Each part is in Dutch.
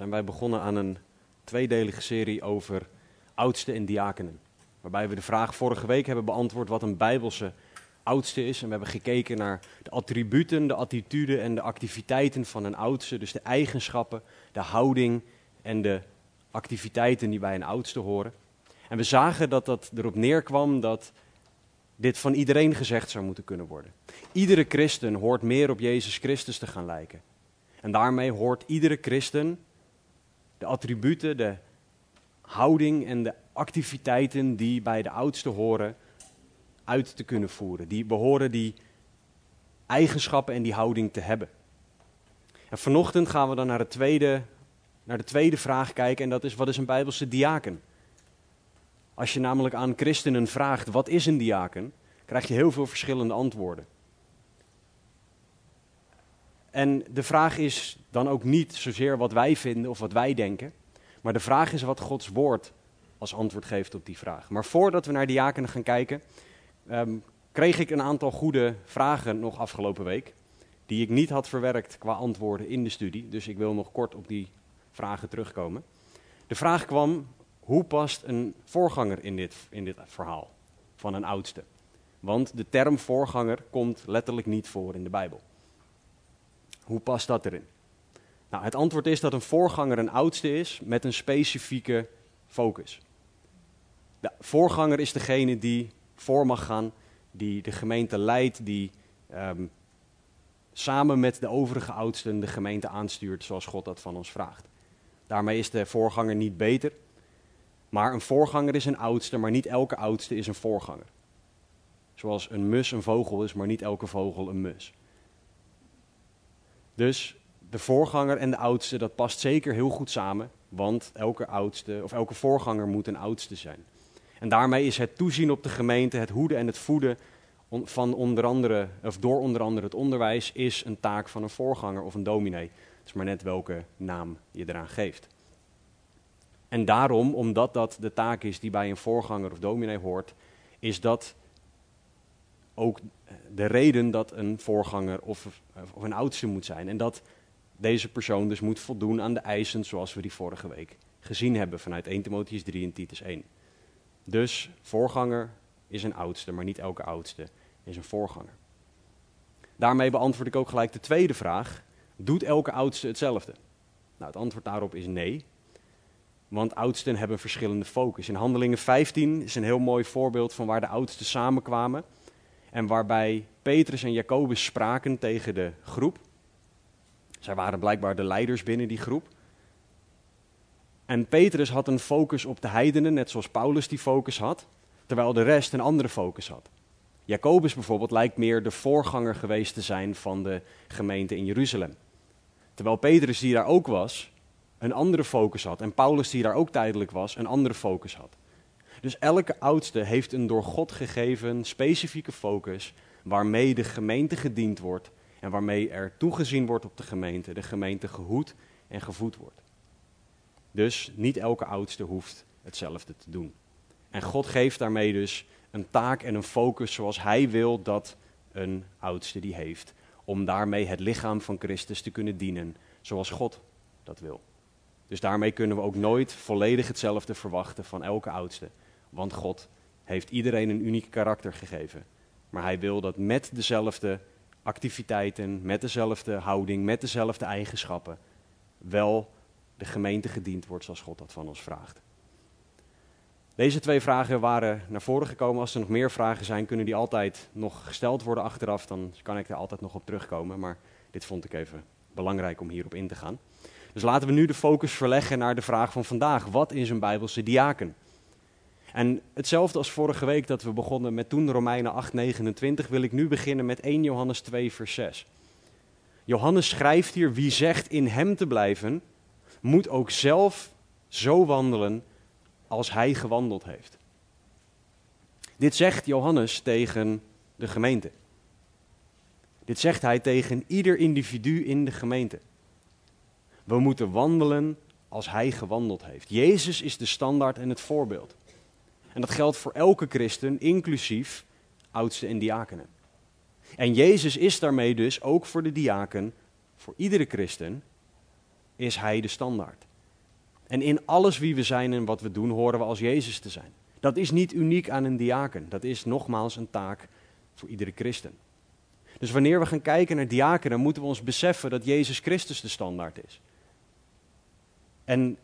zijn wij begonnen aan een tweedelige serie over oudsten en diakenen. Waarbij we de vraag vorige week hebben beantwoord wat een bijbelse oudste is. En we hebben gekeken naar de attributen, de attituden en de activiteiten van een oudste. Dus de eigenschappen, de houding en de activiteiten die bij een oudste horen. En we zagen dat dat erop neerkwam dat dit van iedereen gezegd zou moeten kunnen worden. Iedere christen hoort meer op Jezus Christus te gaan lijken. En daarmee hoort iedere christen de attributen, de houding en de activiteiten die bij de oudste horen uit te kunnen voeren. Die behoren die eigenschappen en die houding te hebben. En vanochtend gaan we dan naar, het tweede, naar de tweede vraag kijken en dat is wat is een Bijbelse diaken? Als je namelijk aan christenen vraagt wat is een diaken, krijg je heel veel verschillende antwoorden. En de vraag is dan ook niet zozeer wat wij vinden of wat wij denken, maar de vraag is wat Gods woord als antwoord geeft op die vraag. Maar voordat we naar diakenen gaan kijken, ehm, kreeg ik een aantal goede vragen nog afgelopen week, die ik niet had verwerkt qua antwoorden in de studie. Dus ik wil nog kort op die vragen terugkomen. De vraag kwam, hoe past een voorganger in dit, in dit verhaal van een oudste? Want de term voorganger komt letterlijk niet voor in de Bijbel. Hoe past dat erin? Nou, het antwoord is dat een voorganger een oudste is met een specifieke focus. De voorganger is degene die voor mag gaan, die de gemeente leidt, die ehm, samen met de overige oudsten de gemeente aanstuurt zoals God dat van ons vraagt. Daarmee is de voorganger niet beter, maar een voorganger is een oudste, maar niet elke oudste is een voorganger. Zoals een mus een vogel is, maar niet elke vogel een mus. Dus de voorganger en de oudste, dat past zeker heel goed samen, want elke oudste of elke voorganger moet een oudste zijn. En daarmee is het toezien op de gemeente, het hoeden en het voeden van onder andere, of door onder andere het onderwijs, is een taak van een voorganger of een dominee. Het is maar net welke naam je eraan geeft. En daarom, omdat dat de taak is die bij een voorganger of dominee hoort, is dat ook de reden dat een voorganger of, of een oudste moet zijn. En dat deze persoon dus moet voldoen aan de eisen zoals we die vorige week gezien hebben vanuit 1 Timotheus 3 en Titus 1. Dus voorganger is een oudste, maar niet elke oudste is een voorganger. Daarmee beantwoord ik ook gelijk de tweede vraag. Doet elke oudste hetzelfde? Nou, het antwoord daarop is nee. Want oudsten hebben verschillende focus. In Handelingen 15 is een heel mooi voorbeeld van waar de oudsten samenkwamen. En waarbij Petrus en Jacobus spraken tegen de groep. Zij waren blijkbaar de leiders binnen die groep. En Petrus had een focus op de heidenen, net zoals Paulus die focus had, terwijl de rest een andere focus had. Jacobus bijvoorbeeld lijkt meer de voorganger geweest te zijn van de gemeente in Jeruzalem. Terwijl Petrus, die daar ook was, een andere focus had. En Paulus, die daar ook tijdelijk was, een andere focus had. Dus elke oudste heeft een door God gegeven specifieke focus waarmee de gemeente gediend wordt en waarmee er toegezien wordt op de gemeente, de gemeente gehoed en gevoed wordt. Dus niet elke oudste hoeft hetzelfde te doen. En God geeft daarmee dus een taak en een focus zoals Hij wil dat een oudste die heeft. Om daarmee het lichaam van Christus te kunnen dienen zoals God dat wil. Dus daarmee kunnen we ook nooit volledig hetzelfde verwachten van elke oudste. Want God heeft iedereen een uniek karakter gegeven. Maar Hij wil dat met dezelfde activiteiten, met dezelfde houding, met dezelfde eigenschappen, wel de gemeente gediend wordt zoals God dat van ons vraagt. Deze twee vragen waren naar voren gekomen. Als er nog meer vragen zijn, kunnen die altijd nog gesteld worden achteraf. Dan kan ik er altijd nog op terugkomen. Maar dit vond ik even belangrijk om hierop in te gaan. Dus laten we nu de focus verleggen naar de vraag van vandaag. Wat is een Bijbelse diaken? En hetzelfde als vorige week dat we begonnen met toen Romeinen 8:29 wil ik nu beginnen met 1 Johannes 2 vers 6. Johannes schrijft hier wie zegt in hem te blijven, moet ook zelf zo wandelen als hij gewandeld heeft. Dit zegt Johannes tegen de gemeente. Dit zegt hij tegen ieder individu in de gemeente. We moeten wandelen als hij gewandeld heeft. Jezus is de standaard en het voorbeeld. En dat geldt voor elke christen, inclusief oudsten en diakenen. En Jezus is daarmee dus ook voor de diaken, voor iedere christen, is hij de standaard. En in alles wie we zijn en wat we doen, horen we als Jezus te zijn. Dat is niet uniek aan een diaken. Dat is nogmaals een taak voor iedere christen. Dus wanneer we gaan kijken naar diakenen, moeten we ons beseffen dat Jezus Christus de standaard is. En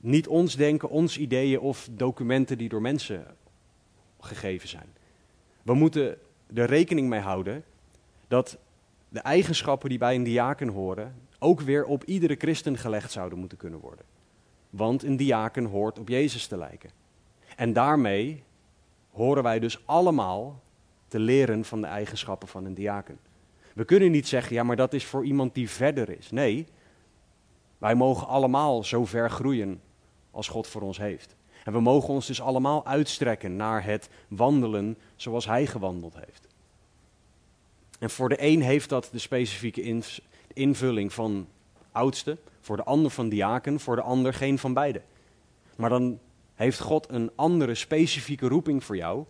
niet ons denken, ons ideeën of documenten die door mensen gegeven zijn. We moeten er rekening mee houden dat de eigenschappen die bij een diaken horen ook weer op iedere christen gelegd zouden moeten kunnen worden. Want een diaken hoort op Jezus te lijken. En daarmee horen wij dus allemaal te leren van de eigenschappen van een diaken. We kunnen niet zeggen, ja, maar dat is voor iemand die verder is. Nee, wij mogen allemaal zo ver groeien als God voor ons heeft. En we mogen ons dus allemaal uitstrekken naar het wandelen zoals Hij gewandeld heeft. En voor de een heeft dat de specifieke invulling van oudste, voor de ander van diaken, voor de ander geen van beide. Maar dan heeft God een andere specifieke roeping voor jou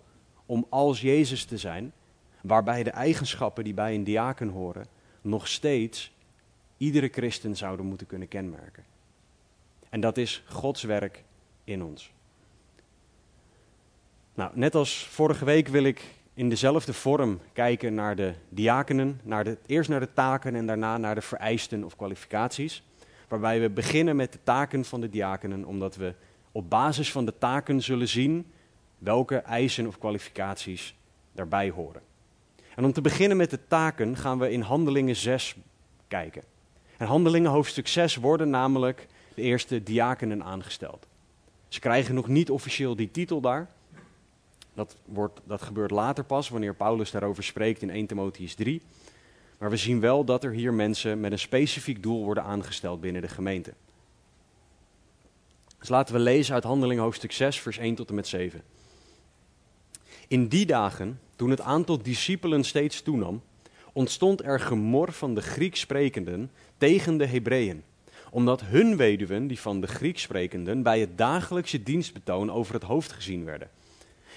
om als Jezus te zijn, waarbij de eigenschappen die bij een diaken horen nog steeds iedere christen zouden moeten kunnen kenmerken. En dat is Gods werk in ons. Nou, net als vorige week wil ik in dezelfde vorm kijken naar de diakenen, naar de, eerst naar de taken en daarna naar de vereisten of kwalificaties. Waarbij we beginnen met de taken van de diakenen, omdat we op basis van de taken zullen zien welke eisen of kwalificaties daarbij horen. En om te beginnen met de taken gaan we in Handelingen 6 kijken. En Handelingen hoofdstuk 6 worden namelijk de eerste diakenen aangesteld. Ze krijgen nog niet officieel die titel daar. Dat, wordt, dat gebeurt later pas, wanneer Paulus daarover spreekt in 1 Timotheus 3. Maar we zien wel dat er hier mensen met een specifiek doel worden aangesteld binnen de gemeente. Dus laten we lezen uit Handelingen hoofdstuk 6, vers 1 tot en met 7. In die dagen, toen het aantal discipelen steeds toenam, ontstond er gemor van de Grieks sprekenden tegen de Hebreeën, omdat hun weduwen, die van de Grieks sprekenden, bij het dagelijkse dienstbetoon over het hoofd gezien werden.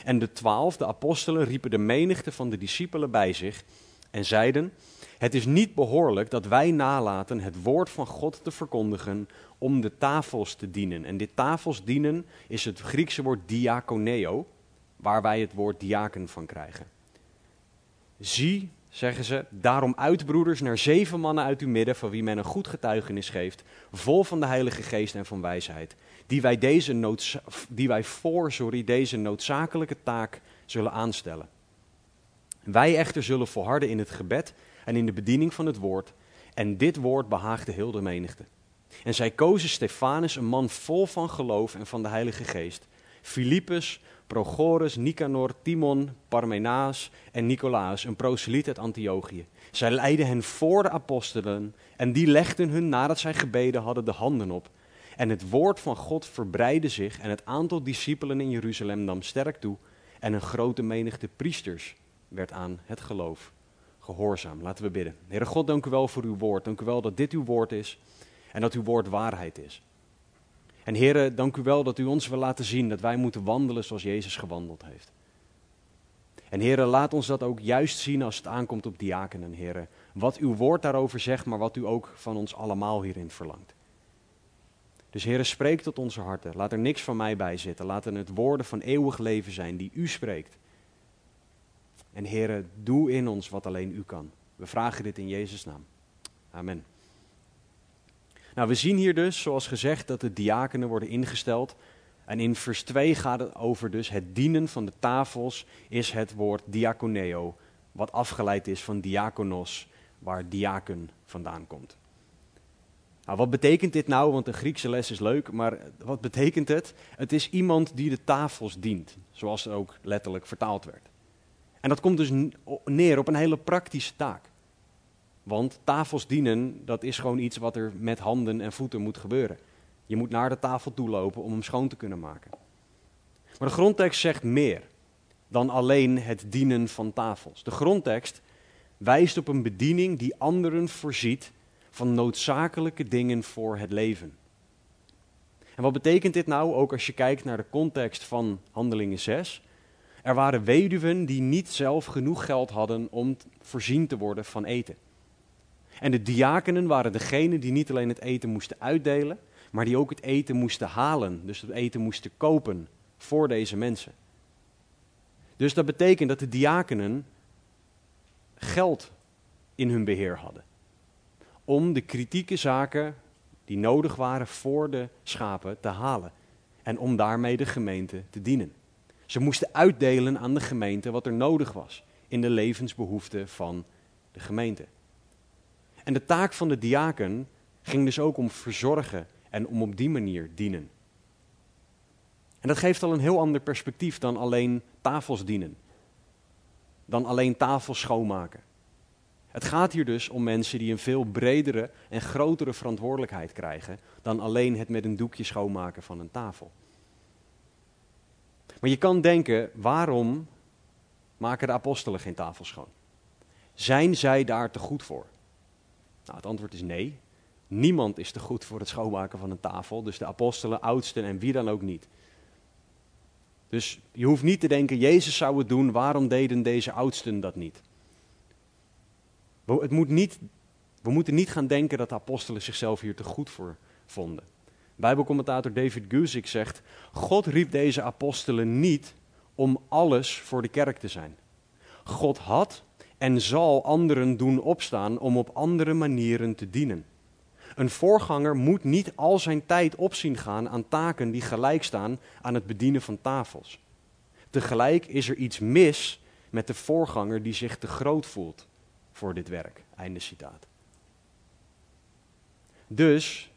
En de twaalf, de apostelen, riepen de menigte van de discipelen bij zich en zeiden: Het is niet behoorlijk dat wij nalaten het woord van God te verkondigen om de tafels te dienen. En dit tafels dienen is het Griekse woord diakoneo, waar wij het woord diaken van krijgen. Zie, zeggen ze, daarom uit, broeders, naar zeven mannen uit uw midden, van wie men een goed getuigenis geeft, vol van de Heilige Geest en van wijsheid, die wij, deze die wij voor sorry, deze noodzakelijke taak zullen aanstellen. Wij echter zullen volharden in het gebed en in de bediening van het woord, en dit woord behaagde heel de menigte. En zij kozen Stefanus, een man vol van geloof en van de Heilige Geest, Philippus, Prochorus, Nicanor, Timon, Parmenaas en Nicolaas, een proseliet uit Antiochië. Zij leidden hen voor de apostelen en die legden hun nadat zij gebeden hadden de handen op. En het woord van God verbreidde zich en het aantal discipelen in Jeruzalem nam sterk toe en een grote menigte priesters werd aan het geloof gehoorzaam. Laten we bidden. Heere God, dank u wel voor uw woord. Dank u wel dat dit uw woord is en dat uw woord waarheid is. En heren, dank u wel dat u ons wil laten zien dat wij moeten wandelen zoals Jezus gewandeld heeft. En heren, laat ons dat ook juist zien als het aankomt op diakenen, heren. Wat uw woord daarover zegt, maar wat u ook van ons allemaal hierin verlangt. Dus heren, spreek tot onze harten. Laat er niks van mij bij zitten. Laat het woorden van eeuwig leven zijn die u spreekt. En heren, doe in ons wat alleen u kan. We vragen dit in Jezus' naam. Amen. Nou, we zien hier dus, zoals gezegd, dat de diakenen worden ingesteld. En in vers 2 gaat het over dus het dienen van de tafels, is het woord diakoneo, wat afgeleid is van diakonos, waar diaken vandaan komt. Nou, wat betekent dit nou? Want de Griekse les is leuk, maar wat betekent het? Het is iemand die de tafels dient, zoals het ook letterlijk vertaald werd. En dat komt dus neer op een hele praktische taak. Want tafels dienen, dat is gewoon iets wat er met handen en voeten moet gebeuren. Je moet naar de tafel toe lopen om hem schoon te kunnen maken. Maar de grondtekst zegt meer dan alleen het dienen van tafels. De grondtekst wijst op een bediening die anderen voorziet van noodzakelijke dingen voor het leven. En wat betekent dit nou, ook als je kijkt naar de context van Handelingen 6? Er waren weduwen die niet zelf genoeg geld hadden om voorzien te worden van eten. En de diakenen waren degenen die niet alleen het eten moesten uitdelen, maar die ook het eten moesten halen, dus het eten moesten kopen voor deze mensen. Dus dat betekent dat de diakenen geld in hun beheer hadden. Om de kritieke zaken die nodig waren voor de schapen te halen. En om daarmee de gemeente te dienen. Ze moesten uitdelen aan de gemeente wat er nodig was in de levensbehoeften van de gemeente. En de taak van de diaken ging dus ook om verzorgen en om op die manier dienen. En dat geeft al een heel ander perspectief dan alleen tafels dienen. Dan alleen tafels schoonmaken. Het gaat hier dus om mensen die een veel bredere en grotere verantwoordelijkheid krijgen dan alleen het met een doekje schoonmaken van een tafel. Maar je kan denken, waarom maken de apostelen geen tafel schoon? Zijn zij daar te goed voor? Nou, het antwoord is nee. Niemand is te goed voor het schoonmaken van een tafel, dus de apostelen, oudsten en wie dan ook niet. Dus je hoeft niet te denken, Jezus zou het doen, waarom deden deze oudsten dat niet? We, het moet niet, we moeten niet gaan denken dat de apostelen zichzelf hier te goed voor vonden. Bijbelcommentator David Guzik zegt: God riep deze apostelen niet om alles voor de kerk te zijn. God had en zal anderen doen opstaan om op andere manieren te dienen. Een voorganger moet niet al zijn tijd opzien gaan aan taken die gelijk staan aan het bedienen van tafels. Tegelijk is er iets mis met de voorganger die zich te groot voelt voor dit werk. Einde citaat. Dus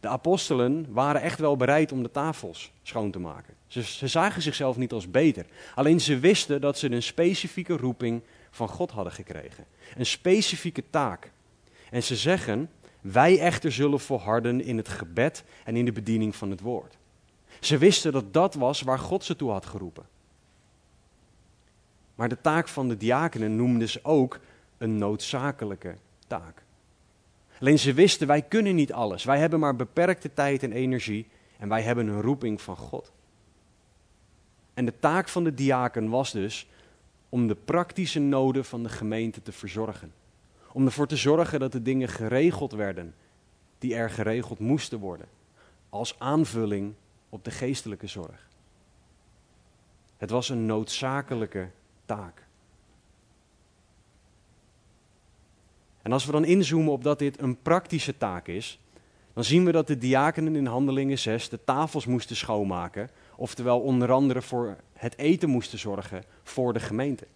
de apostelen waren echt wel bereid om de tafels schoon te maken. Ze, ze, zagen zichzelf niet als beter. Alleen ze wisten dat ze een specifieke roeping van God hadden gekregen. Een specifieke taak. En ze zeggen, wij echter zullen volharden in het gebed en in de bediening van het woord. Ze wisten dat dat was waar God ze toe had geroepen. Maar de taak van de diakenen noemden ze ook een noodzakelijke taak. Alleen ze wisten, wij kunnen niet alles. Wij hebben maar beperkte tijd en energie en wij hebben een roeping van God. En de taak van de diaken was dus om de praktische noden van de gemeente te verzorgen. Om ervoor te zorgen dat de dingen geregeld werden die er geregeld moesten worden. Als aanvulling op de geestelijke zorg. Het was een noodzakelijke taak. En als we dan inzoomen op dat dit een praktische taak is, dan zien we dat de diakenen in Handelingen 6 de tafels moesten schoonmaken, oftewel onder andere voor het eten moesten zorgen voor de gemeente.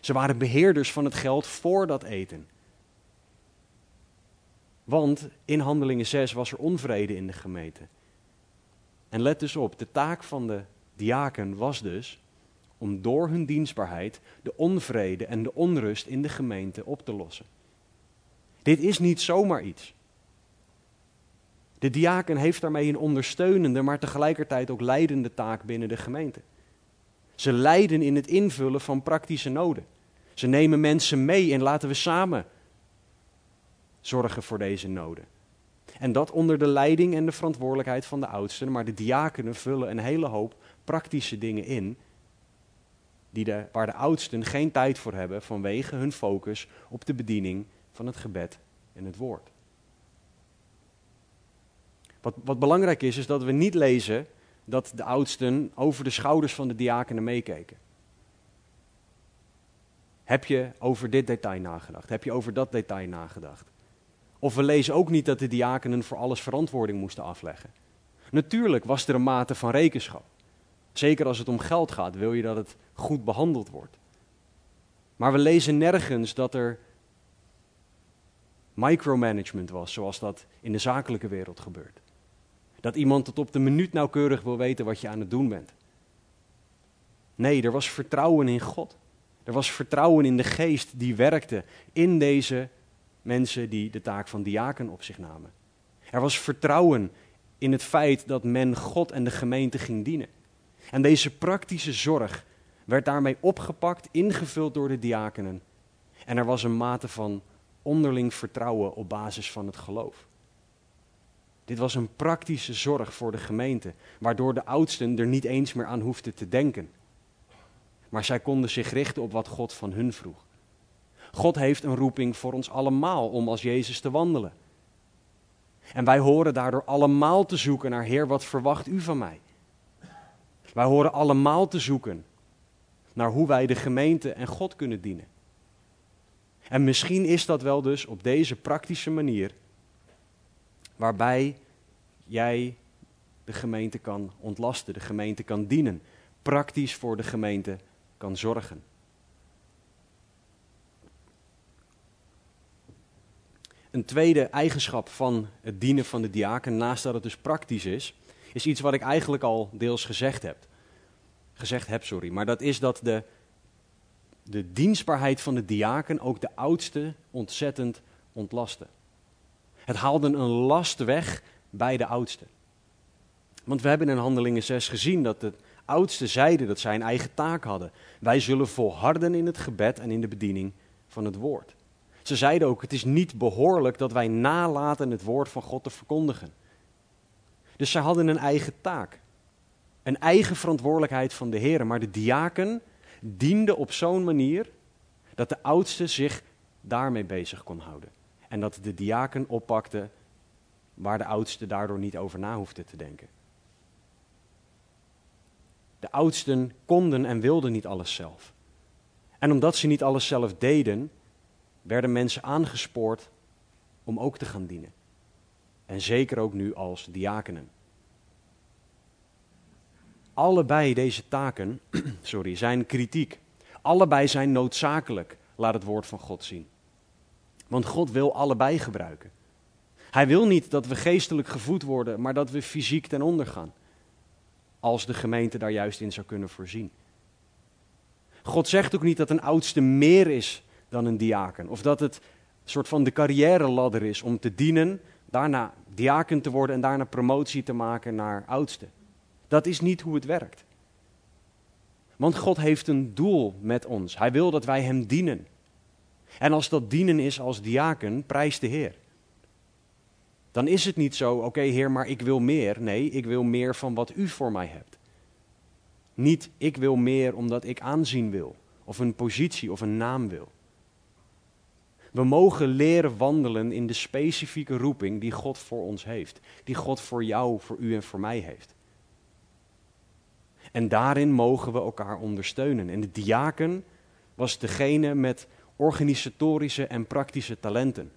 Ze waren beheerders van het geld voor dat eten. Want in Handelingen 6 was er onvrede in de gemeente. En let dus op, de taak van de diaken was dus om door hun dienstbaarheid de onvrede en de onrust in de gemeente op te lossen. Dit is niet zomaar iets. De diaken heeft daarmee een ondersteunende, maar tegelijkertijd ook leidende taak binnen de gemeente. Ze leiden in het invullen van praktische noden. Ze nemen mensen mee en laten we samen zorgen voor deze noden. En dat onder de leiding en de verantwoordelijkheid van de oudsten, maar de diakenen vullen een hele hoop praktische dingen in, die waar de oudsten geen tijd voor hebben vanwege hun focus op de bediening van het gebed en het woord. Wat, wat belangrijk is, is dat we niet lezen dat de oudsten over de schouders van de diakenen meekeken. Heb je over dit detail nagedacht? Heb je over dat detail nagedacht? Of we lezen ook niet dat de diakenen voor alles verantwoording moesten afleggen. Natuurlijk was er een mate van rekenschap. Zeker als het om geld gaat, wil je dat het goed behandeld wordt. Maar we lezen nergens dat er micromanagement was, zoals dat in de zakelijke wereld gebeurt. Dat iemand tot op de minuut nauwkeurig wil weten wat je aan het doen bent. Nee, er was vertrouwen in God. Er was vertrouwen in de geest die werkte in deze mensen die de taak van diaken op zich namen. Er was vertrouwen in het feit dat men God en de gemeente ging dienen. En deze praktische zorg werd daarmee opgepakt, ingevuld door de diakenen. En er was een mate van onderling vertrouwen op basis van het geloof. Dit was een praktische zorg voor de gemeente, waardoor de oudsten er niet eens meer aan hoefden te denken. Maar zij konden zich richten op wat God van hun vroeg. God heeft een roeping voor ons allemaal om als Jezus te wandelen. En wij horen daardoor allemaal te zoeken naar Heer, wat verwacht u van mij? Wij horen allemaal te zoeken naar hoe wij de gemeente en God kunnen dienen. En misschien is dat wel dus op deze praktische manier waarbij jij de gemeente kan ontlasten, de gemeente kan dienen, praktisch voor de gemeente kan zorgen. Een tweede eigenschap van het dienen van de diaken, naast dat het dus praktisch is, is iets wat ik eigenlijk al deels gezegd heb. Gezegd heb, sorry. Maar dat is dat de, de dienstbaarheid van de diaken ook de oudste ontzettend ontlastte. Het haalde een last weg bij de oudste. Want we hebben in Handelingen 6 gezien dat de oudsten zeiden dat zij een eigen taak hadden. Wij zullen volharden in het gebed en in de bediening van het woord. Ze zeiden ook, het is niet behoorlijk dat wij nalaten het woord van God te verkondigen. Dus zij hadden een eigen taak. Een eigen verantwoordelijkheid van de Heer. Maar de diaken dienden op zo'n manier dat de oudste zich daarmee bezig kon houden. En dat de diaken oppakte waar de oudste daardoor niet over na hoefde te denken. De oudsten konden en wilden niet alles zelf. En omdat ze niet alles zelf deden, werden mensen aangespoord om ook te gaan dienen. En zeker ook nu als diakenen. Allebei deze taken sorry, zijn kritiek. Allebei zijn noodzakelijk, laat het woord van God zien. Want God wil allebei gebruiken. Hij wil niet dat we geestelijk gevoed worden, maar dat we fysiek ten onder gaan. Als de gemeente daar juist in zou kunnen voorzien. God zegt ook niet dat een oudste meer is dan een diaken. Of dat het een soort van de carrière ladder is om te dienen, daarna diaken te worden en daarna promotie te maken naar oudste. Dat is niet hoe het werkt. Want God heeft een doel met ons. Hij wil dat wij Hem dienen. En als dat dienen is als diaken, prijs de Heer. Dan is het niet zo, oké Heer, maar ik wil meer. Nee, ik wil meer van wat U voor mij hebt. Niet, ik wil meer omdat ik aanzien wil, of een positie of een naam wil. We mogen leren wandelen in de specifieke roeping die God voor ons heeft. Die God voor jou, voor u en voor mij heeft. En daarin mogen we elkaar ondersteunen. En de diaken was degene met organisatorische en praktische talenten.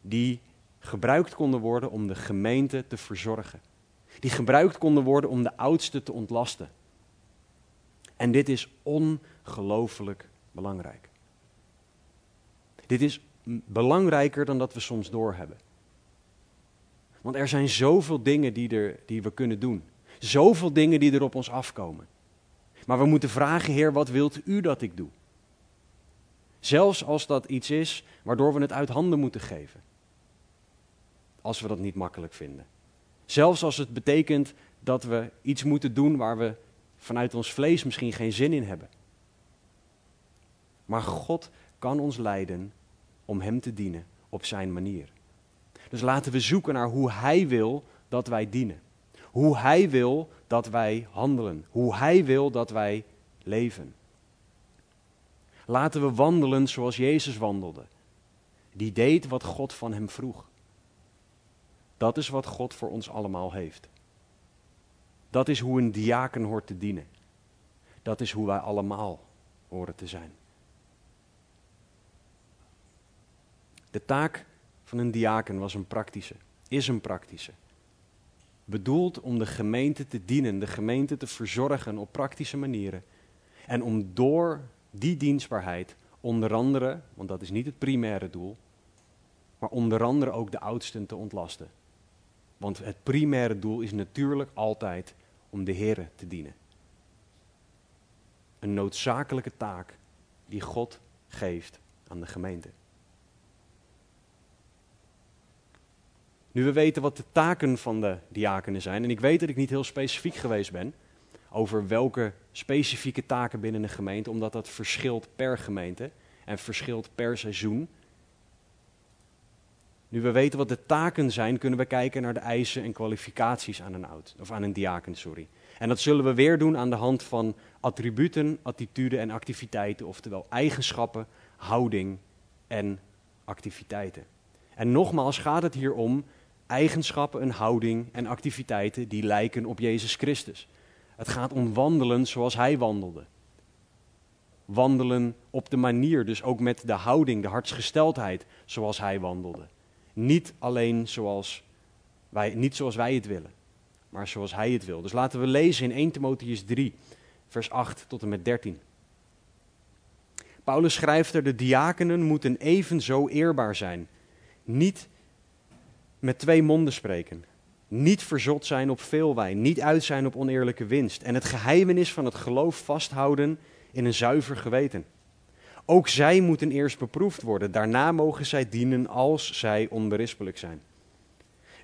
Die gebruikt konden worden om de gemeente te verzorgen. Die gebruikt konden worden om de oudsten te ontlasten. En dit is ongelooflijk belangrijk. Dit is belangrijker dan dat we soms doorhebben. Want er zijn zoveel dingen die, er, die we kunnen doen. Zoveel dingen die er op ons afkomen. Maar we moeten vragen, Heer, wat wilt u dat ik doe? Zelfs als dat iets is waardoor we het uit handen moeten geven. Als we dat niet makkelijk vinden. Zelfs als het betekent dat we iets moeten doen waar we vanuit ons vlees misschien geen zin in hebben. Maar God kan ons leiden om Hem te dienen op Zijn manier. Dus laten we zoeken naar hoe Hij wil dat wij dienen. Hoe Hij wil dat wij handelen. Hoe Hij wil dat wij leven. Laten we wandelen zoals Jezus wandelde. Die deed wat God van hem vroeg. Dat is wat God voor ons allemaal heeft. Dat is hoe een diaken hoort te dienen. Dat is hoe wij allemaal horen te zijn. De taak van een diaken was een praktische, is een praktische. Bedoeld om de gemeente te dienen, de gemeente te verzorgen op praktische manieren. En om door die dienstbaarheid onder andere, want dat is niet het primaire doel, maar onder andere ook de oudsten te ontlasten. Want het primaire doel is natuurlijk altijd om de Heer te dienen. Een noodzakelijke taak die God geeft aan de gemeente. Nu we weten wat de taken van de diakenen zijn, en ik weet dat ik niet heel specifiek geweest ben over welke specifieke taken binnen een gemeente, omdat dat verschilt per gemeente en verschilt per seizoen. Nu we weten wat de taken zijn, kunnen we kijken naar de eisen en kwalificaties aan een oud, of aan een diaken, sorry. En dat zullen we weer doen aan de hand van attributen, attituden en activiteiten, oftewel eigenschappen, houding en activiteiten. En nogmaals gaat het hier om eigenschappen, een houding en activiteiten die lijken op Jezus Christus. Het gaat om wandelen zoals Hij wandelde. Wandelen op de manier, dus ook met de houding, de hartsgesteldheid zoals Hij wandelde. Niet alleen zoals wij, niet zoals wij het willen, maar zoals Hij het wil. Dus laten we lezen in 1 Timotheus 3, vers 8 tot en met 13. Paulus schrijft er, de diakenen moeten evenzo eerbaar zijn. Niet met twee monden spreken. Niet verzot zijn op veel wijn. Niet uit zijn op oneerlijke winst. En het geheimenis van het geloof vasthouden in een zuiver geweten. Ook zij moeten eerst beproefd worden. Daarna mogen zij dienen als zij onberispelijk zijn.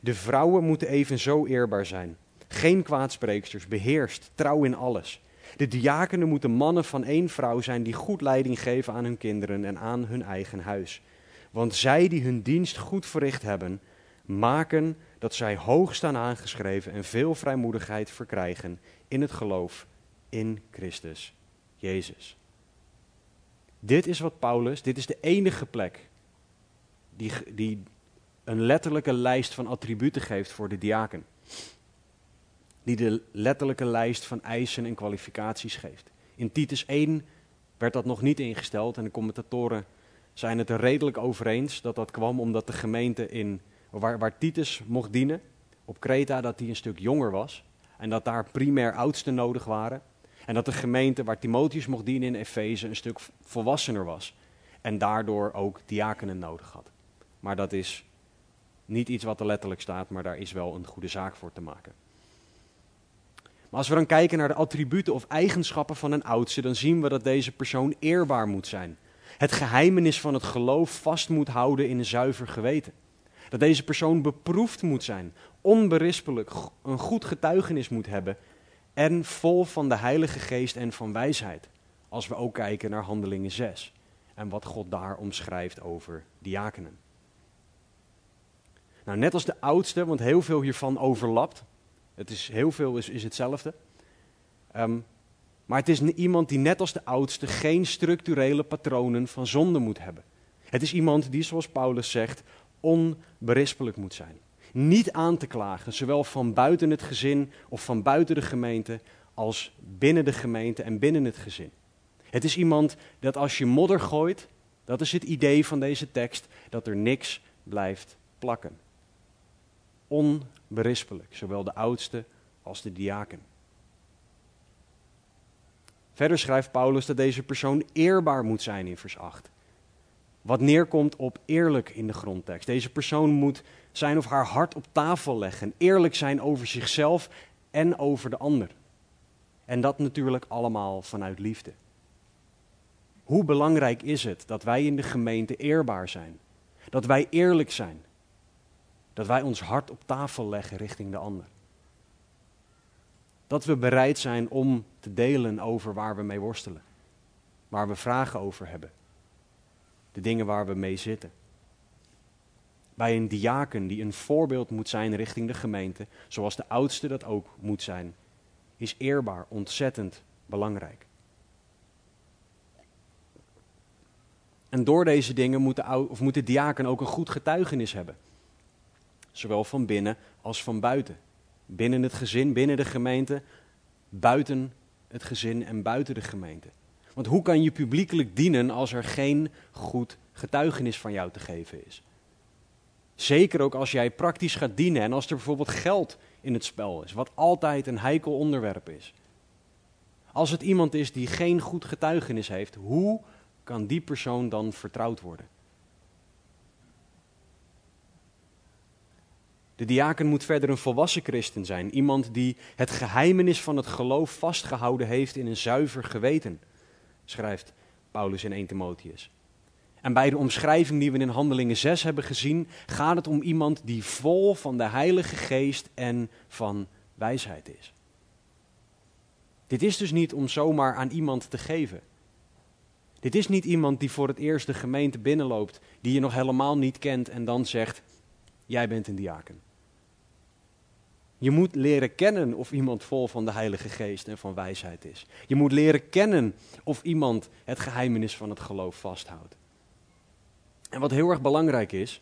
De vrouwen moeten evenzo eerbaar zijn. Geen kwaadspreeksters, beheerst, trouw in alles. De diakenen moeten mannen van één vrouw zijn die goed leiding geven aan hun kinderen en aan hun eigen huis. Want zij die hun dienst goed verricht hebben, maken dat zij hoog staan aangeschreven en veel vrijmoedigheid verkrijgen in het geloof in Christus Jezus. Dit is wat Paulus, dit is de enige plek die, die een letterlijke lijst van attributen geeft voor de diaken. Die de letterlijke lijst van eisen en kwalificaties geeft. In Titus 1 werd dat nog niet ingesteld en de commentatoren zijn het er redelijk over eens dat dat kwam omdat de gemeente in waar, waar Titus mocht dienen, op Kreta, dat hij een stuk jonger was. En dat daar primair oudsten nodig waren. En dat de gemeente waar Timotheus mocht dienen in Efeze een stuk volwassener was. En daardoor ook diakenen nodig had. Maar dat is niet iets wat er letterlijk staat, maar daar is wel een goede zaak voor te maken. Maar als we dan kijken naar de attributen of eigenschappen van een oudste, dan zien we dat deze persoon eerbaar moet zijn. Het geheimenis van het geloof vast moet houden in een zuiver geweten. Dat deze persoon beproefd moet zijn, onberispelijk, een goed getuigenis moet hebben en vol van de Heilige Geest en van wijsheid. Als we ook kijken naar Handelingen 6 en wat God daar omschrijft over diakenen. Nou, net als de oudste, want heel veel hiervan overlapt. Het is, heel veel is, is hetzelfde. Um, maar het is iemand die net als de oudste geen structurele patronen van zonde moet hebben. Het is iemand die, zoals Paulus zegt, onberispelijk moet zijn. Niet aan te klagen, zowel van buiten het gezin of van buiten de gemeente, als binnen de gemeente en binnen het gezin. Het is iemand dat als je modder gooit, dat is het idee van deze tekst, dat er niks blijft plakken. Onberispelijk, zowel de oudste als de diaken. Verder schrijft Paulus dat deze persoon eerbaar moet zijn in vers 8. Wat neerkomt op eerlijk in de grondtekst. Deze persoon moet zijn of haar hart op tafel leggen. Eerlijk zijn over zichzelf en over de ander. En dat natuurlijk allemaal vanuit liefde. Hoe belangrijk is het dat wij in de gemeente eerbaar zijn? Dat wij eerlijk zijn? Dat wij ons hart op tafel leggen richting de ander? Dat we bereid zijn om te delen over waar we mee worstelen, waar we vragen over hebben de dingen waar we mee zitten. Bij een diaken die een voorbeeld moet zijn richting de gemeente, zoals de oudste dat ook moet zijn, is eerbaar ontzettend belangrijk. En door deze dingen moet de, of moet de diaken ook een goed getuigenis hebben. Zowel van binnen als van buiten. Binnen het gezin, binnen de gemeente, buiten het gezin en buiten de gemeente. Want hoe kan je publiekelijk dienen als er geen goed getuigenis van jou te geven is? Zeker ook als jij praktisch gaat dienen en als er bijvoorbeeld geld in het spel is, wat altijd een heikel onderwerp is. Als het iemand is die geen goed getuigenis heeft, hoe kan die persoon dan vertrouwd worden? De diaken moet verder een volwassen christen zijn, iemand die het geheimenis van het geloof vastgehouden heeft in een zuiver geweten schrijft Paulus in 1 Timotheus. En bij de omschrijving die we in Handelingen 6 hebben gezien, gaat het om iemand die vol van de Heilige Geest en van wijsheid is. Dit is dus niet om zomaar aan iemand te geven. Dit is niet iemand die voor het eerst de gemeente binnenloopt, die je nog helemaal niet kent en dan zegt: Jij bent een diaken. Je moet leren kennen of iemand vol van de Heilige Geest en van wijsheid is. Je moet leren kennen of iemand het geheimenis van het geloof vasthoudt. En wat heel erg belangrijk is,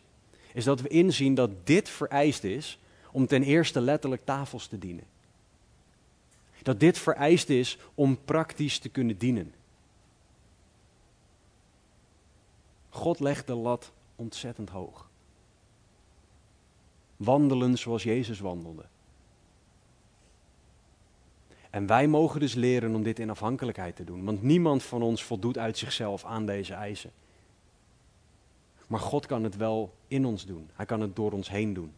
is dat we inzien dat dit vereist is om ten eerste letterlijk tafels te dienen. Dat dit vereist is om praktisch te kunnen dienen. God legt de lat ontzettend hoog. Wandelen zoals Jezus wandelde. En wij mogen dus leren om dit in afhankelijkheid te doen, want niemand van ons voldoet uit zichzelf aan deze eisen. Maar God kan het wel in ons doen. Hij kan het door ons heen doen.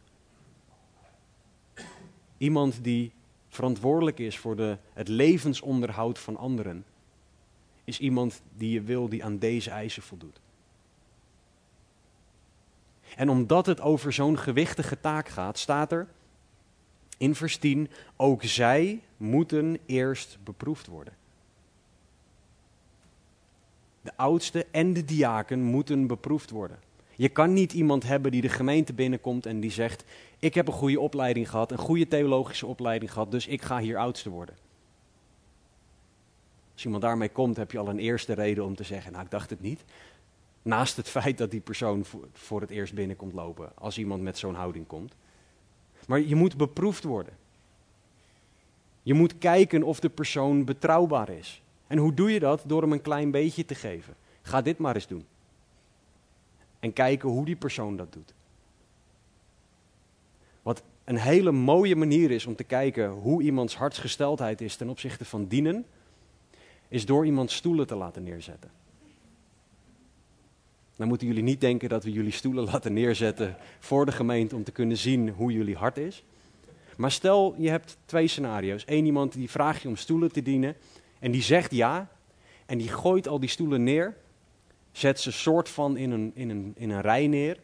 Iemand die verantwoordelijk is voor de, het levensonderhoud van anderen, is iemand die je wil die aan deze eisen voldoet. En omdat het over zo'n gewichtige taak gaat, staat er in vers 10, ook zij moeten eerst beproefd worden. De oudste en de diaken moeten beproefd worden. Je kan niet iemand hebben die de gemeente binnenkomt en die zegt: Ik heb een goede opleiding gehad, een goede theologische opleiding gehad, dus ik ga hier oudste worden. Als iemand daarmee komt, heb je al een eerste reden om te zeggen: Nou, ik dacht het niet. Naast het feit dat die persoon voor het eerst binnenkomt lopen, als iemand met zo'n houding komt. Maar je moet beproefd worden. Je moet kijken of de persoon betrouwbaar is. En hoe doe je dat? Door hem een klein beetje te geven. Ga dit maar eens doen. En kijken hoe die persoon dat doet. Wat een hele mooie manier is om te kijken hoe iemands hartsgesteldheid is ten opzichte van dienen, is door iemand stoelen te laten neerzetten. Dan moeten jullie niet denken dat we jullie stoelen laten neerzetten voor de gemeente om te kunnen zien hoe jullie hart is. Maar stel, je hebt twee scenario's. Eén iemand die vraagt je om stoelen te dienen en die zegt ja en die gooit al die stoelen neer, zet ze soort van in een, in een, in een rij neer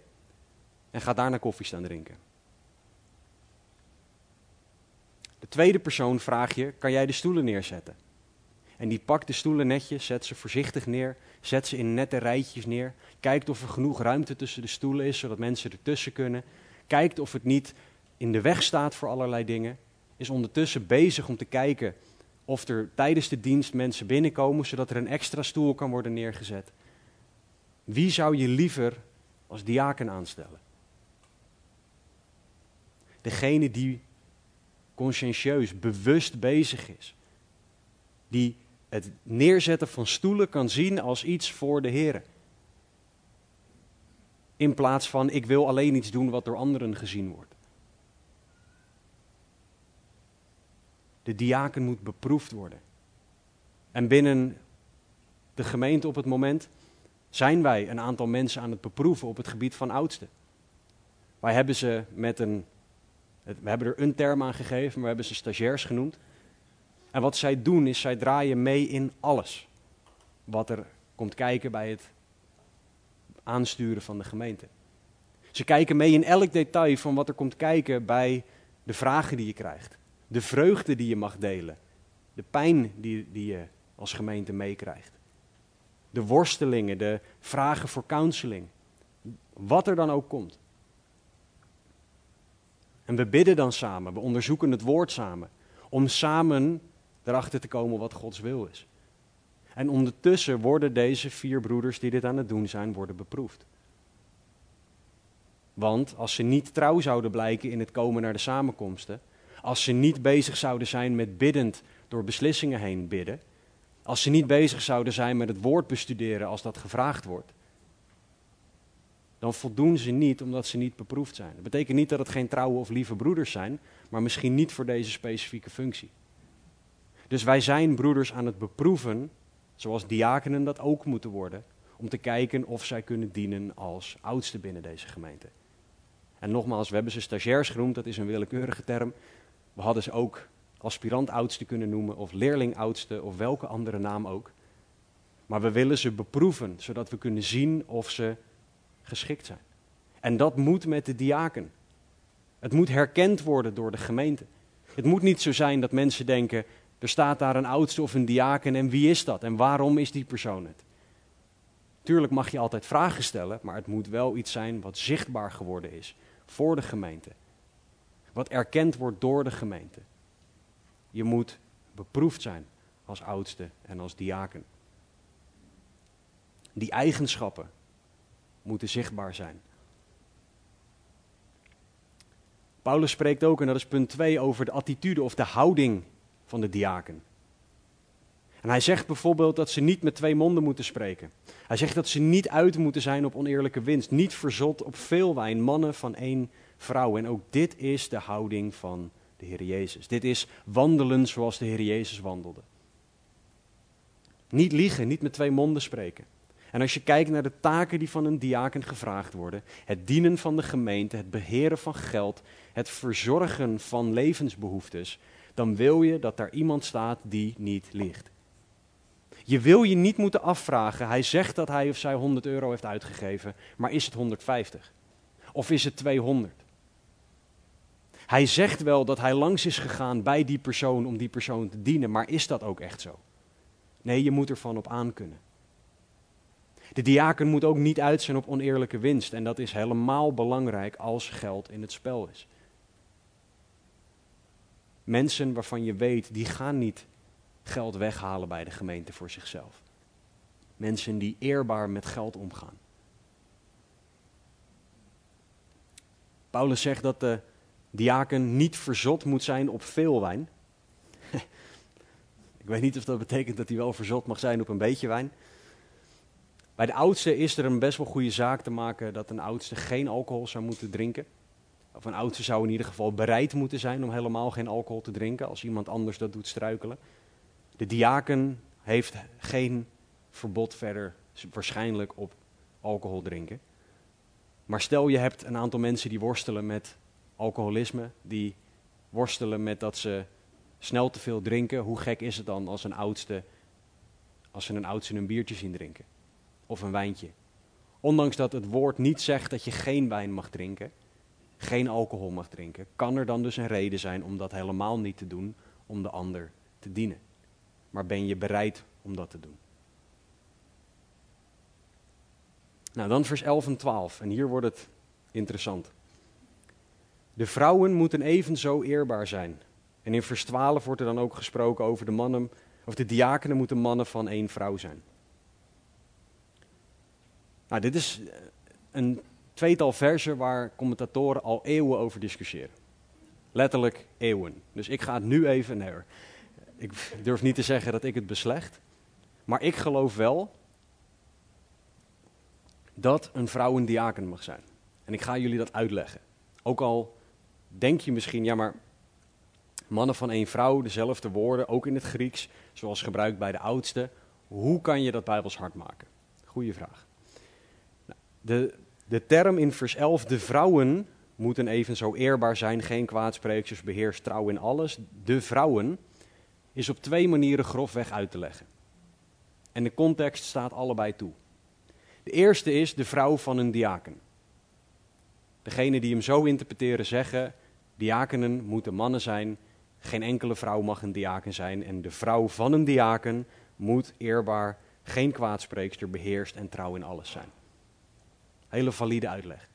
en gaat daarna koffie staan drinken. De tweede persoon vraag je, kan jij de stoelen neerzetten? En die pakt de stoelen netjes, zet ze voorzichtig neer, zet ze in nette rijtjes neer. Kijkt of er genoeg ruimte tussen de stoelen is, zodat mensen ertussen kunnen. Kijkt of het niet in de weg staat voor allerlei dingen. Is ondertussen bezig om te kijken of er tijdens de dienst mensen binnenkomen, zodat er een extra stoel kan worden neergezet. Wie zou je liever als diaken aanstellen? Degene die conscientieus, bewust bezig is. Die het neerzetten van stoelen kan zien als iets voor de Heer. In plaats van ik wil alleen iets doen wat door anderen gezien wordt. De diaken moet beproefd worden. En binnen de gemeente op het moment zijn wij een aantal mensen aan het beproeven op het gebied van oudsten. Wij hebben ze met een, we hebben er een term aan gegeven, maar we hebben ze stagiairs genoemd. En wat zij doen is, zij draaien mee in alles wat er komt kijken bij het aansturen van de gemeente. Ze kijken mee in elk detail van wat er komt kijken bij de vragen die je krijgt. De vreugde die je mag delen. De pijn die, die je als gemeente meekrijgt. De worstelingen, de vragen voor counseling. Wat er dan ook komt. En we bidden dan samen, we onderzoeken het woord samen. Om samen erachter te komen wat Gods wil is. En ondertussen worden deze vier broeders die dit aan het doen zijn, worden beproefd. Want als ze niet trouw zouden blijken in het komen naar de samenkomsten, als ze niet bezig zouden zijn met biddend door beslissingen heen bidden, als ze niet bezig zouden zijn met het woord bestuderen als dat gevraagd wordt, dan voldoen ze niet omdat ze niet beproefd zijn. Dat betekent niet dat het geen trouwe of lieve broeders zijn, maar misschien niet voor deze specifieke functie. Dus wij zijn broeders aan het beproeven, zoals diakenen dat ook moeten worden, om te kijken of zij kunnen dienen als oudste binnen deze gemeente. En nogmaals, we hebben ze stagiairs genoemd, dat is een willekeurige term. We hadden ze ook aspirant oudste kunnen noemen, of leerling oudste, of welke andere naam ook. Maar we willen ze beproeven, zodat we kunnen zien of ze geschikt zijn. En dat moet met de diaken. Het moet herkend worden door de gemeente. Het moet niet zo zijn dat mensen denken, er staat daar een oudste of een diaken en wie is dat en waarom is die persoon het? Tuurlijk mag je altijd vragen stellen, maar het moet wel iets zijn wat zichtbaar geworden is voor de gemeente. Wat erkend wordt door de gemeente. Je moet beproefd zijn als oudste en als diaken. Die eigenschappen moeten zichtbaar zijn. Paulus spreekt ook, en dat is punt 2, over de attitude of de houding van de diaken. En hij zegt bijvoorbeeld dat ze niet met twee monden moeten spreken. Hij zegt dat ze niet uit moeten zijn op oneerlijke winst, niet verzot op veel wijn, mannen van één vrouw. En ook dit is de houding van de Heer Jezus. Dit is wandelen zoals de Heer Jezus wandelde. Niet liegen, niet met twee monden spreken. En als je kijkt naar de taken die van een diaken gevraagd worden, het dienen van de gemeente, het beheren van geld, het verzorgen van levensbehoeftes, dan wil je dat daar iemand staat die niet liegt. Je wil je niet moeten afvragen, hij zegt dat hij of zij 100 euro heeft uitgegeven, maar is het 150? Of is het 200? Hij zegt wel dat hij langs is gegaan bij die persoon om die persoon te dienen, maar is dat ook echt zo? Nee, je moet ervan op aankunnen. De diaken moet ook niet uit zijn op oneerlijke winst en dat is helemaal belangrijk als geld in het spel is. Mensen waarvan je weet, die gaan niet geld weghalen bij de gemeente voor zichzelf. Mensen die eerbaar met geld omgaan. Paulus zegt dat de diaken niet verzot moet zijn op veel wijn. Ik weet niet of dat betekent dat hij wel verzot mag zijn op een beetje wijn. Bij de oudste is er een best wel goede zaak te maken dat een oudste geen alcohol zou moeten drinken. Of een oudste zou in ieder geval bereid moeten zijn om helemaal geen alcohol te drinken als iemand anders dat doet struikelen. De diaken heeft geen verbod verder waarschijnlijk op alcohol drinken. Maar stel je hebt een aantal mensen die worstelen met alcoholisme, die worstelen met dat ze snel te veel drinken. Hoe gek is het dan als een oudste, als ze een oudste een biertje zien drinken? Of een wijntje. Ondanks dat het woord niet zegt dat je geen wijn mag drinken, geen alcohol mag drinken, kan er dan dus een reden zijn om dat helemaal niet te doen, om de ander te dienen. Maar ben je bereid om dat te doen? Nou, dan vers 11 en 12. En hier wordt het interessant. De vrouwen moeten evenzo eerbaar zijn. En in vers 12 wordt er dan ook gesproken over de mannen, of de diakenen moeten mannen van één vrouw zijn. Nou, dit is een tweetal versen waar commentatoren al eeuwen over discussiëren. Letterlijk eeuwen. Dus ik ga het nu even, nee ik durf niet te zeggen dat ik het beslecht. Maar ik geloof wel dat een vrouw een diaken mag zijn. En ik ga jullie dat uitleggen. Ook al denk je misschien, ja maar mannen van één vrouw, dezelfde woorden, ook in het Grieks, zoals gebruikt bij de oudste. Hoe kan je dat bijbels hard maken? Goeie vraag. Nou, de, de term in vers 11, de vrouwen moeten even zo eerbaar zijn, geen kwaadspreeksters, beheers trouw in alles. De vrouwen is op twee manieren grofweg uit te leggen. En de context staat allebei toe. De eerste is de vrouw van een diaken. Degene die hem zo interpreteren zeggen, diakenen moeten mannen zijn, geen enkele vrouw mag een diaken zijn en de vrouw van een diaken moet eerbaar, geen kwaadspreekster, beheerst en trouw in alles zijn. Hele valide uitleg.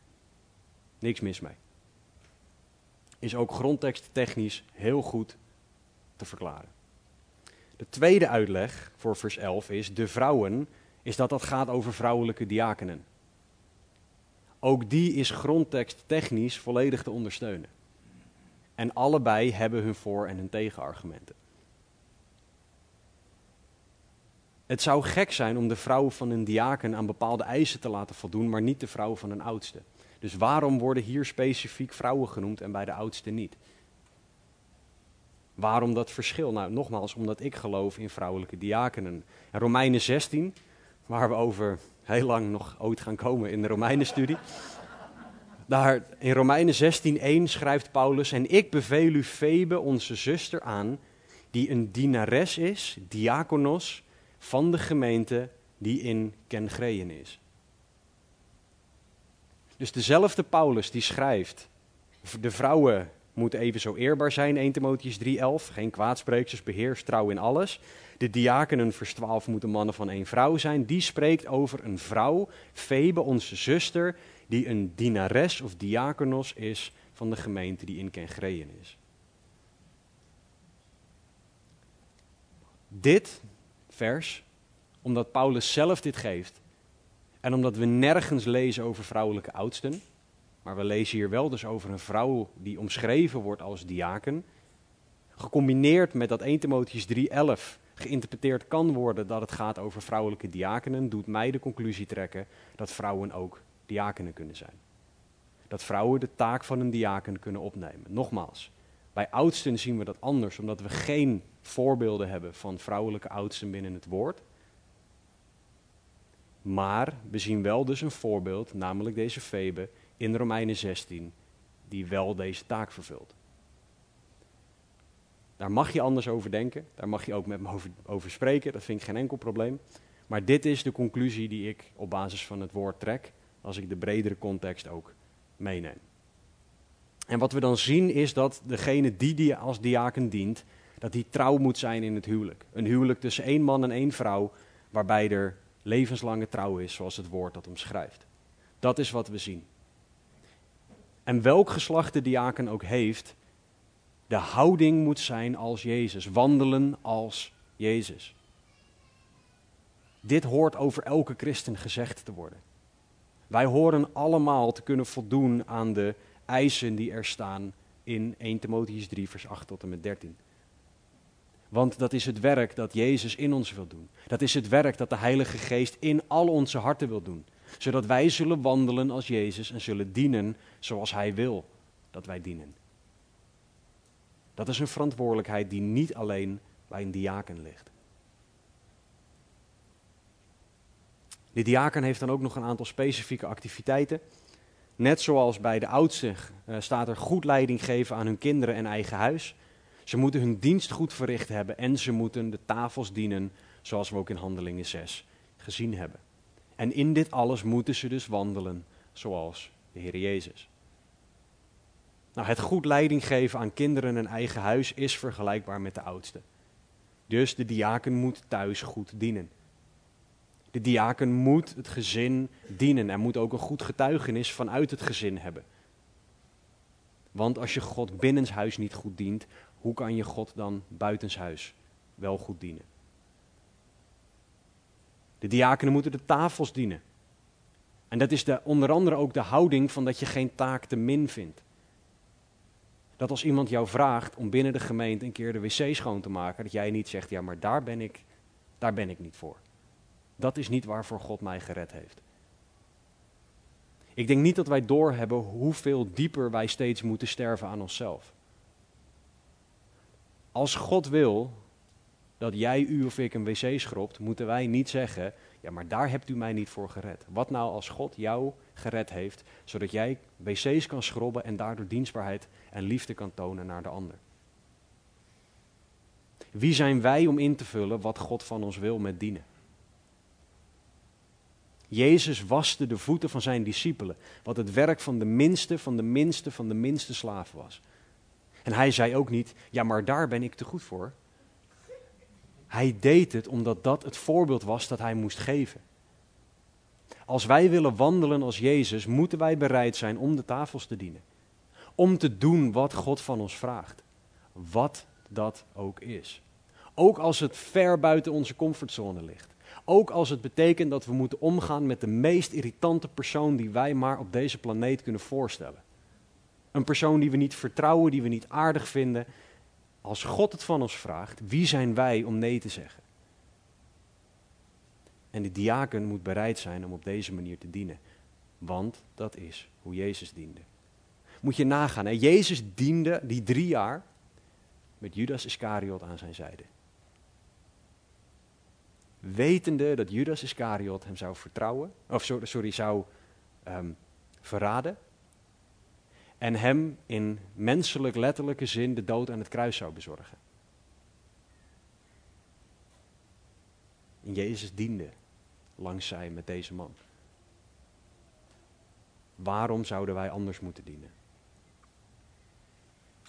Niks mis mee. Is ook grondteksttechnisch heel goed te verklaren. De tweede uitleg voor vers 11 is, de vrouwen, is dat dat gaat over vrouwelijke diakenen. Ook die is grondteksttechnisch volledig te ondersteunen. En allebei hebben hun voor- en hun tegenargumenten. Het zou gek zijn om de vrouw van een diaken aan bepaalde eisen te laten voldoen, maar niet de vrouw van een oudste. Dus waarom worden hier specifiek vrouwen genoemd en bij de oudste niet? Waarom dat verschil? Nou, nogmaals, omdat ik geloof in vrouwelijke diakenen. En Romeinen 16, waar we over heel lang nog ooit gaan komen in de Romeinenstudie. Daar in Romeinen 16:1 schrijft Paulus: En ik beveel u Febe, onze zuster, aan, die een dienares is, diakonos, van de gemeente die in Kengreën is. Dus dezelfde Paulus die schrijft, de vrouwen moeten even zo eerbaar zijn, 1 Timotheus 3:11, geen kwaadspreeksters, beheers trouw in alles. De diakenen, vers 12, moeten mannen van één vrouw zijn. Die spreekt over een vrouw, Febe, onze zuster, die een dienares of diakonos is van de gemeente die in Kengreën is. Dit vers, omdat Paulus zelf dit geeft en omdat we nergens lezen over vrouwelijke oudsten, maar we lezen hier wel dus over een vrouw die omschreven wordt als diaken, gecombineerd met dat 1 Timotheus 3:11 geïnterpreteerd kan worden dat het gaat over vrouwelijke diakenen, doet mij de conclusie trekken dat vrouwen ook diakenen kunnen zijn. Dat vrouwen de taak van een diaken kunnen opnemen. Nogmaals, bij oudsten zien we dat anders, omdat we geen voorbeelden hebben van vrouwelijke oudsten binnen het woord. Maar we zien wel dus een voorbeeld, namelijk deze Febe in Romeinen 16, die wel deze taak vervult. Daar mag je anders over denken, daar mag je ook met me over, over spreken, dat vind ik geen enkel probleem. Maar dit is de conclusie die ik op basis van het woord trek, als ik de bredere context ook meeneem. En wat we dan zien is dat degene die, die als diaken dient, dat die trouw moet zijn in het huwelijk. Een huwelijk tussen één man en één vrouw, waarbij er levenslange trouw is, zoals het woord dat omschrijft. Dat is wat we zien. En welk geslacht de diaken ook heeft, de houding moet zijn als Jezus, wandelen als Jezus. Dit hoort over elke christen gezegd te worden. Wij horen allemaal te kunnen voldoen aan de eisen die er staan in 1 Timotheus 3, vers 8 tot en met 13. Want dat is het werk dat Jezus in ons wil doen. Dat is het werk dat de Heilige Geest in al onze harten wil doen. Zodat wij zullen wandelen als Jezus en zullen dienen zoals Hij wil dat wij dienen. Dat is een verantwoordelijkheid die niet alleen bij een diaken ligt. De diaken heeft dan ook nog een aantal specifieke activiteiten. Net zoals bij de oudste uh, staat er goed leiding geven aan hun kinderen en eigen huis. Ze moeten hun dienst goed verricht hebben en ze moeten de tafels dienen, zoals we ook in Handelingen 6 gezien hebben. En in dit alles moeten ze dus wandelen zoals de Heer Jezus. Nou, het goed leiding geven aan kinderen en eigen huis is vergelijkbaar met de oudste. Dus de diaken moet thuis goed dienen. De diaken moet het gezin dienen en moet ook een goed getuigenis vanuit het gezin hebben. Want als je God binnenshuis niet goed dient, hoe kan je God dan buitenshuis wel goed dienen? De diakenen moeten de tafels dienen. En dat is de, onder andere ook de houding van dat je geen taak te min vindt. Dat als iemand jou vraagt om binnen de gemeente een keer de wc schoon te maken, dat jij niet zegt, ja maar daar ben ik, daar ben ik niet voor. Dat is niet waarvoor God mij gered heeft. Ik denk niet dat wij doorhebben hoeveel dieper wij steeds moeten sterven aan onszelf. Als God wil dat jij u of ik een wc schrobt, moeten wij niet zeggen: Ja, maar daar hebt u mij niet voor gered. Wat nou als God jou gered heeft, zodat jij wc's kan schrobben en daardoor dienstbaarheid en liefde kan tonen naar de ander? Wie zijn wij om in te vullen wat God van ons wil met dienen? Jezus waste de voeten van zijn discipelen, wat het werk van de minste, van de minste, van de minste slaaf was. En hij zei ook niet, ja maar daar ben ik te goed voor. Hij deed het omdat dat het voorbeeld was dat hij moest geven. Als wij willen wandelen als Jezus, moeten wij bereid zijn om de tafels te dienen. Om te doen wat God van ons vraagt. Wat dat ook is. Ook als het ver buiten onze comfortzone ligt. Ook als het betekent dat we moeten omgaan met de meest irritante persoon die wij maar op deze planeet kunnen voorstellen. Een persoon die we niet vertrouwen, die we niet aardig vinden. Als God het van ons vraagt, wie zijn wij om nee te zeggen? En de diaken moet bereid zijn om op deze manier te dienen. Want dat is hoe Jezus diende. Moet je nagaan, hè? Jezus diende die drie jaar met Judas Iscariot aan zijn zijde wetende dat Judas Iscariot hem zou vertrouwen, of sorry, zou um, verraden. En hem in menselijk letterlijke zin de dood aan het kruis zou bezorgen. En Jezus diende langs zij met deze man. Waarom zouden wij anders moeten dienen?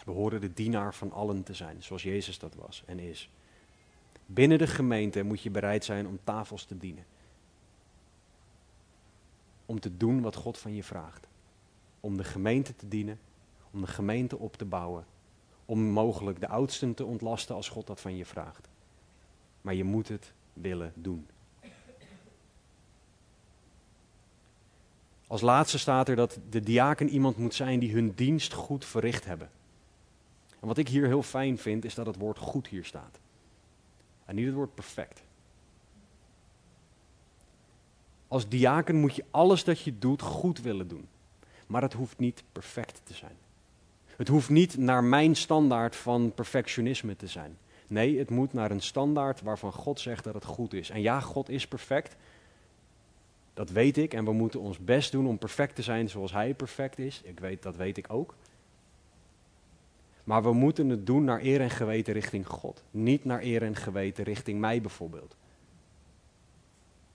We horen de dienaar van allen te zijn, zoals Jezus dat was en is. Binnen de gemeente moet je bereid zijn om tafels te dienen. Om te doen wat God van je vraagt. Om de gemeente te dienen, om de gemeente op te bouwen, om mogelijk de oudsten te ontlasten als God dat van je vraagt. Maar je moet het willen doen. Als laatste staat er dat de diaken iemand moet zijn die hun dienst goed verricht hebben. En wat ik hier heel fijn vind, is dat het woord goed hier staat. En niet het woord perfect. Als diaken moet je alles dat je doet goed willen doen. Maar het hoeft niet perfect te zijn. Het hoeft niet naar mijn standaard van perfectionisme te zijn. Nee, het moet naar een standaard waarvan God zegt dat het goed is. En ja, God is perfect. Dat weet ik en we moeten ons best doen om perfect te zijn zoals Hij perfect is. Ik weet, dat weet ik ook. Maar we moeten het doen naar eer en geweten richting God. Niet naar eer en geweten richting mij bijvoorbeeld.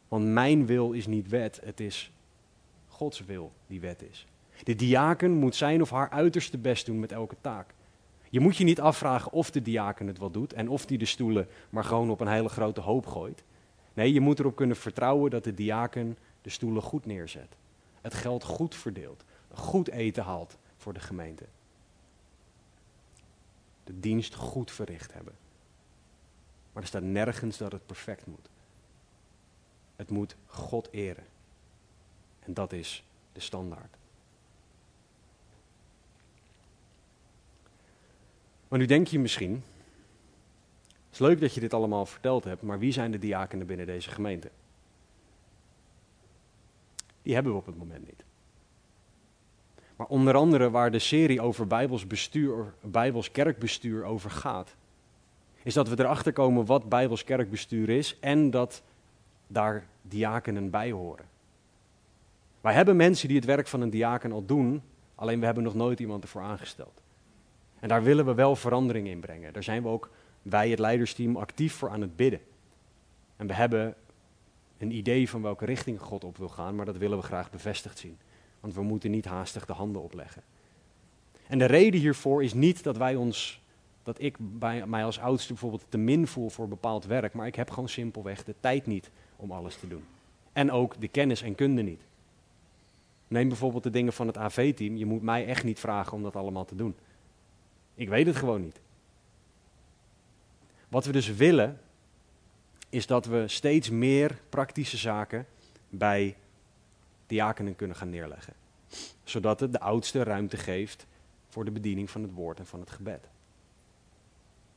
Want mijn wil is niet wet, het is Gods wil die wet is. De diaken moet zijn of haar uiterste best doen met elke taak. Je moet je niet afvragen of de diaken het wel doet en of die de stoelen maar gewoon op een hele grote hoop gooit. Nee, je moet erop kunnen vertrouwen dat de diaken de stoelen goed neerzet. Het geld goed verdeelt, goed eten haalt voor de gemeente. De dienst goed verricht hebben. Maar er staat nergens dat het perfect moet. Het moet God eren. En dat is de standaard. Maar nu denk je misschien, het is leuk dat je dit allemaal verteld hebt, maar wie zijn de diakenen binnen deze gemeente? Die hebben we op het moment niet. Maar onder andere waar de serie over Bijbels, bestuur, Bijbels kerkbestuur over gaat, is dat we erachter komen wat Bijbels kerkbestuur is en dat daar diakenen bij horen. Wij hebben mensen die het werk van een diaken al doen, alleen we hebben nog nooit iemand ervoor aangesteld. En daar willen we wel verandering in brengen. Daar zijn we ook, wij het leidersteam, actief voor aan het bidden. En we hebben een idee van welke richting God op wil gaan, maar dat willen we graag bevestigd zien. Want we moeten niet haastig de handen opleggen. En de reden hiervoor is niet dat wij ons, dat ik bij mij als oudste bijvoorbeeld te min voel voor bepaald werk, maar ik heb gewoon simpelweg de tijd niet om alles te doen. En ook de kennis en kunde niet. Neem bijvoorbeeld de dingen van het AV-team. Je moet mij echt niet vragen om dat allemaal te doen. Ik weet het gewoon niet. Wat we dus willen, is dat we steeds meer praktische zaken bij diakenen kunnen gaan neerleggen. Zodat het de oudste ruimte geeft voor de bediening van het woord en van het gebed.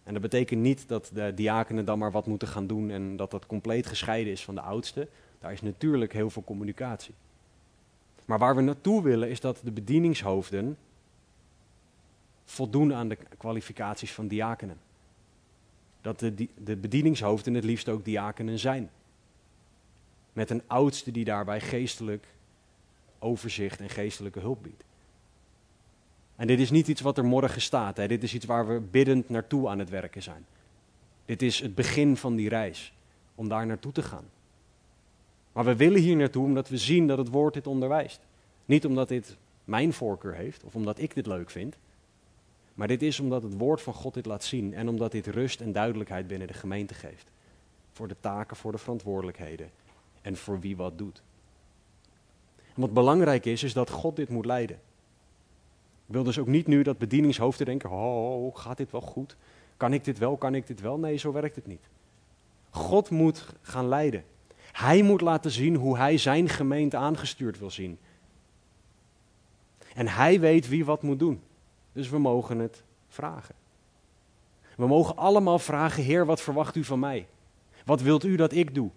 En dat betekent niet dat de diakenen dan maar wat moeten gaan doen en dat dat compleet gescheiden is van de oudste. Daar is natuurlijk heel veel communicatie. Maar waar we naartoe willen is dat de bedieningshoofden voldoen aan de kwalificaties van diakenen. Dat de, de bedieningshoofden het liefst ook diakenen zijn. Met een oudste die daarbij geestelijk overzicht en geestelijke hulp biedt. En dit is niet iets wat er morgen staat. Hè. Dit is iets waar we biddend naartoe aan het werken zijn. Dit is het begin van die reis, om daar naartoe te gaan. Maar we willen hier naartoe omdat we zien dat het woord dit onderwijst. Niet omdat dit mijn voorkeur heeft of omdat ik dit leuk vind. Maar dit is omdat het woord van God dit laat zien en omdat dit rust en duidelijkheid binnen de gemeente geeft. Voor de taken, voor de verantwoordelijkheden en voor wie wat doet. En wat belangrijk is, is dat God dit moet leiden. Ik wil dus ook niet nu dat bedieningshoofden denken, oh, gaat dit wel goed? Kan ik dit wel, kan ik dit wel? Nee, zo werkt het niet. God moet gaan leiden. Hij moet laten zien hoe hij zijn gemeente aangestuurd wil zien. En hij weet wie wat moet doen. Dus we mogen het vragen. We mogen allemaal vragen, Heer, wat verwacht u van mij? Wat wilt u dat ik doe?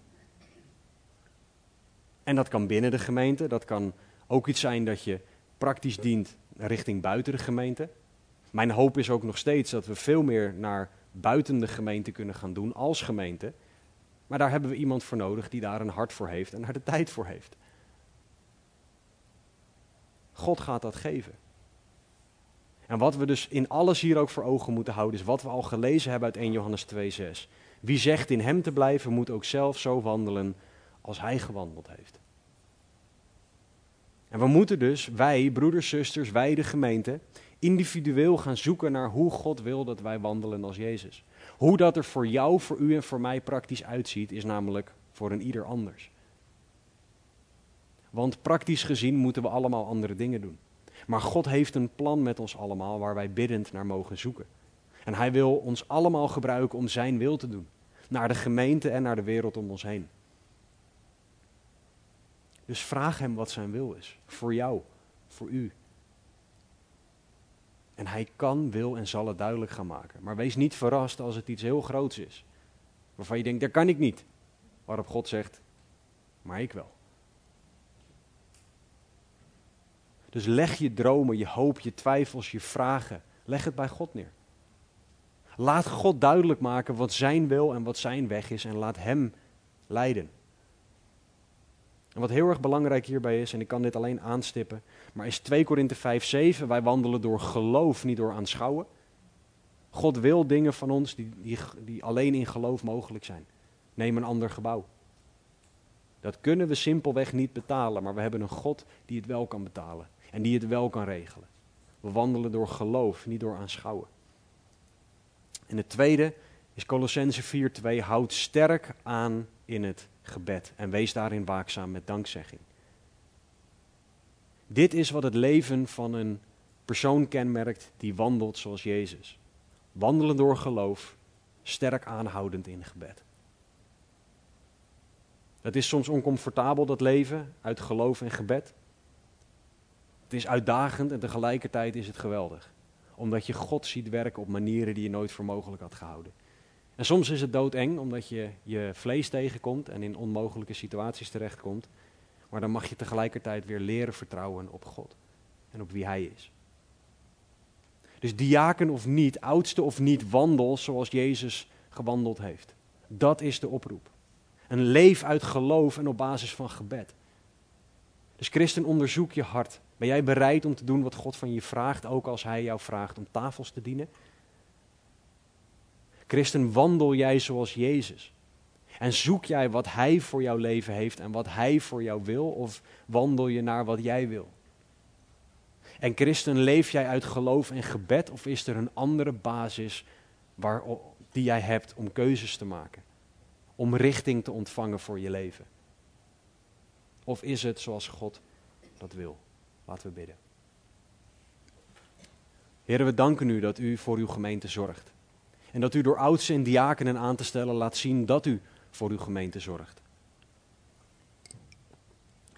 En dat kan binnen de gemeente, dat kan ook iets zijn dat je praktisch dient richting buiten de gemeente. Mijn hoop is ook nog steeds dat we veel meer naar buiten de gemeente kunnen gaan doen als gemeente. Maar daar hebben we iemand voor nodig die daar een hart voor heeft en daar de tijd voor heeft. God gaat dat geven. En wat we dus in alles hier ook voor ogen moeten houden, is wat we al gelezen hebben uit 1 Johannes 2,6. Wie zegt in hem te blijven, moet ook zelf zo wandelen als hij gewandeld heeft. En we moeten dus, wij, broeders, zusters, wij de gemeente, individueel gaan zoeken naar hoe God wil dat wij wandelen als Jezus. Hoe dat er voor jou, voor u en voor mij praktisch uitziet, is namelijk voor een ieder anders. Want praktisch gezien moeten we allemaal andere dingen doen. Maar God heeft een plan met ons allemaal waar wij biddend naar mogen zoeken. En Hij wil ons allemaal gebruiken om Zijn wil te doen. Naar de gemeente en naar de wereld om ons heen. Dus vraag Hem wat Zijn wil is. Voor jou, voor u. En Hij kan, wil en zal het duidelijk gaan maken. Maar wees niet verrast als het iets heel groots is. Waarvan je denkt, dat kan ik niet. Waarop God zegt, maar ik wel. Dus leg je dromen, je hoop, je twijfels, je vragen, leg het bij God neer. Laat God duidelijk maken wat zijn wil en wat zijn weg is en laat Hem leiden. En wat heel erg belangrijk hierbij is, en ik kan dit alleen aanstippen, maar is 2 Korinthe 5, 7, wij wandelen door geloof, niet door aanschouwen. God wil dingen van ons die, die, die alleen in geloof mogelijk zijn. Neem een ander gebouw. Dat kunnen we simpelweg niet betalen, maar we hebben een God die het wel kan betalen en die het wel kan regelen. We wandelen door geloof, niet door aanschouwen. En het tweede is Colossense 4:2 houd sterk aan in het gebed en wees daarin waakzaam met dankzegging. Dit is wat het leven van een persoon kenmerkt die wandelt zoals Jezus. Wandelen door geloof, sterk aanhoudend in gebed. Het is soms oncomfortabel, dat leven, uit geloof en gebed. Het is uitdagend en tegelijkertijd is het geweldig. Omdat je God ziet werken op manieren die je nooit voor mogelijk had gehouden. En soms is het doodeng, omdat je je vlees tegenkomt en in onmogelijke situaties terechtkomt. Maar dan mag je tegelijkertijd weer leren vertrouwen op God en op wie Hij is. Dus diaken of niet, oudste of niet, wandel zoals Jezus gewandeld heeft. Dat is de oproep. Een leef uit geloof en op basis van gebed. Dus christen, onderzoek je hart. Ben jij bereid om te doen wat God van je vraagt, ook als Hij jou vraagt om tafels te dienen? Christen, wandel jij zoals Jezus? En zoek jij wat Hij voor jouw leven heeft en wat Hij voor jou wil, of wandel je naar wat jij wil? En christen, leef jij uit geloof en gebed, of is er een andere basis die jij hebt om keuzes te maken? Om richting te ontvangen voor je leven? Of is het zoals God dat wil? Laten we bidden. Heren, we danken u dat u voor uw gemeente zorgt. En dat u door oudsten en diakenen aan te stellen laat zien dat u voor uw gemeente zorgt.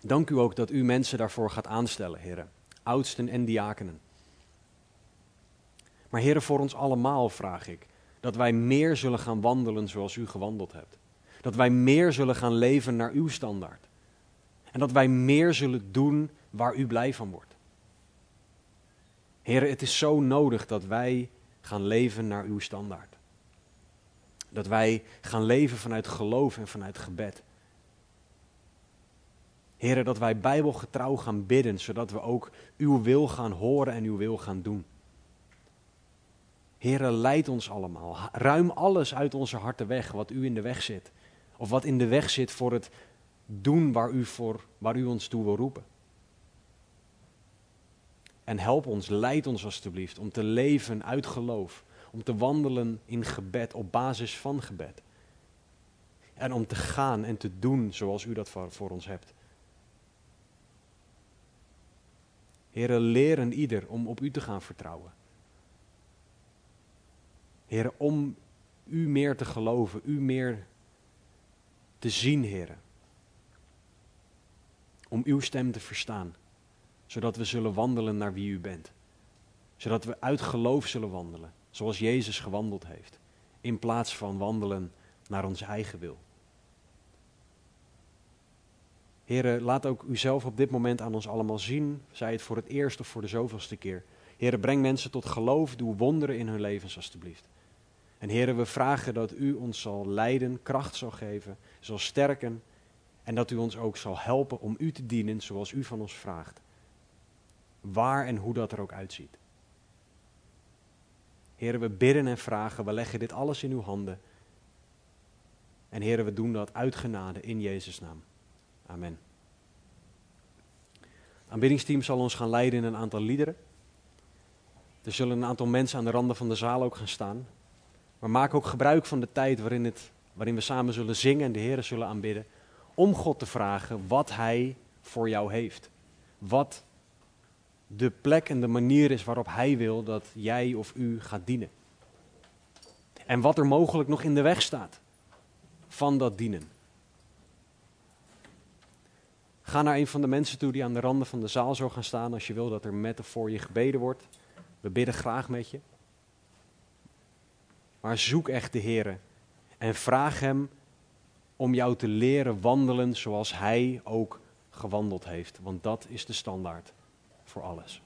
Dank u ook dat u mensen daarvoor gaat aanstellen, heren. Oudsten en diakenen. Maar heren, voor ons allemaal vraag ik dat wij meer zullen gaan wandelen zoals u gewandeld hebt. Dat wij meer zullen gaan leven naar uw standaard. En dat wij meer zullen doen waar u blij van wordt. Heren, het is zo nodig dat wij gaan leven naar uw standaard. Dat wij gaan leven vanuit geloof en vanuit gebed. Heren, dat wij bijbelgetrouw gaan bidden, zodat we ook uw wil gaan horen en uw wil gaan doen. Heren, leid ons allemaal. Ruim alles uit onze harten weg wat u in de weg zit. Of wat in de weg zit voor het doen waar u, voor, waar u ons toe wil roepen. En help ons, leid ons alstublieft om te leven uit geloof. Om te wandelen in gebed, op basis van gebed. En om te gaan en te doen zoals u dat voor, ons hebt. Heren, leren ieder om op u te gaan vertrouwen. Heren, om u meer te geloven, u meer te zien, heren. Om uw stem te verstaan zodat we zullen wandelen naar wie u bent. Zodat we uit geloof zullen wandelen, zoals Jezus gewandeld heeft, in plaats van wandelen naar onze eigen wil. Heren, laat ook uzelf op dit moment aan ons allemaal zien, zij het voor het eerst of voor de zoveelste keer. Heren, breng mensen tot geloof, doe wonderen in hun levens alstublieft. En heren, we vragen dat u ons zal leiden, kracht zal geven, zal sterken en dat u ons ook zal helpen om u te dienen zoals u van ons vraagt waar en hoe dat er ook uitziet. Heren, we bidden en vragen, we leggen dit alles in uw handen. En heren, we doen dat uit genade in Jezus' naam. Amen. Aanbiddingsteam zal ons gaan leiden in een aantal liederen. Er zullen een aantal mensen aan de randen van de zaal ook gaan staan. Maar maak ook gebruik van de tijd waarin, het, waarin we samen zullen zingen en de Heer zullen aanbidden. Om God te vragen wat Hij voor jou heeft. Wat de plek en de manier is waarop Hij wil dat jij of u gaat dienen. En wat er mogelijk nog in de weg staat van dat dienen. Ga naar een van de mensen toe die aan de randen van de zaal zou gaan staan als je wil dat er met of voor je gebeden wordt. We bidden graag met je. Maar zoek echt de Heer en vraag Hem om jou te leren wandelen zoals Hij ook gewandeld heeft. Want dat is de standaard voor alles.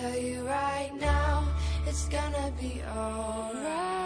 tell you right now, it's gonna be alright.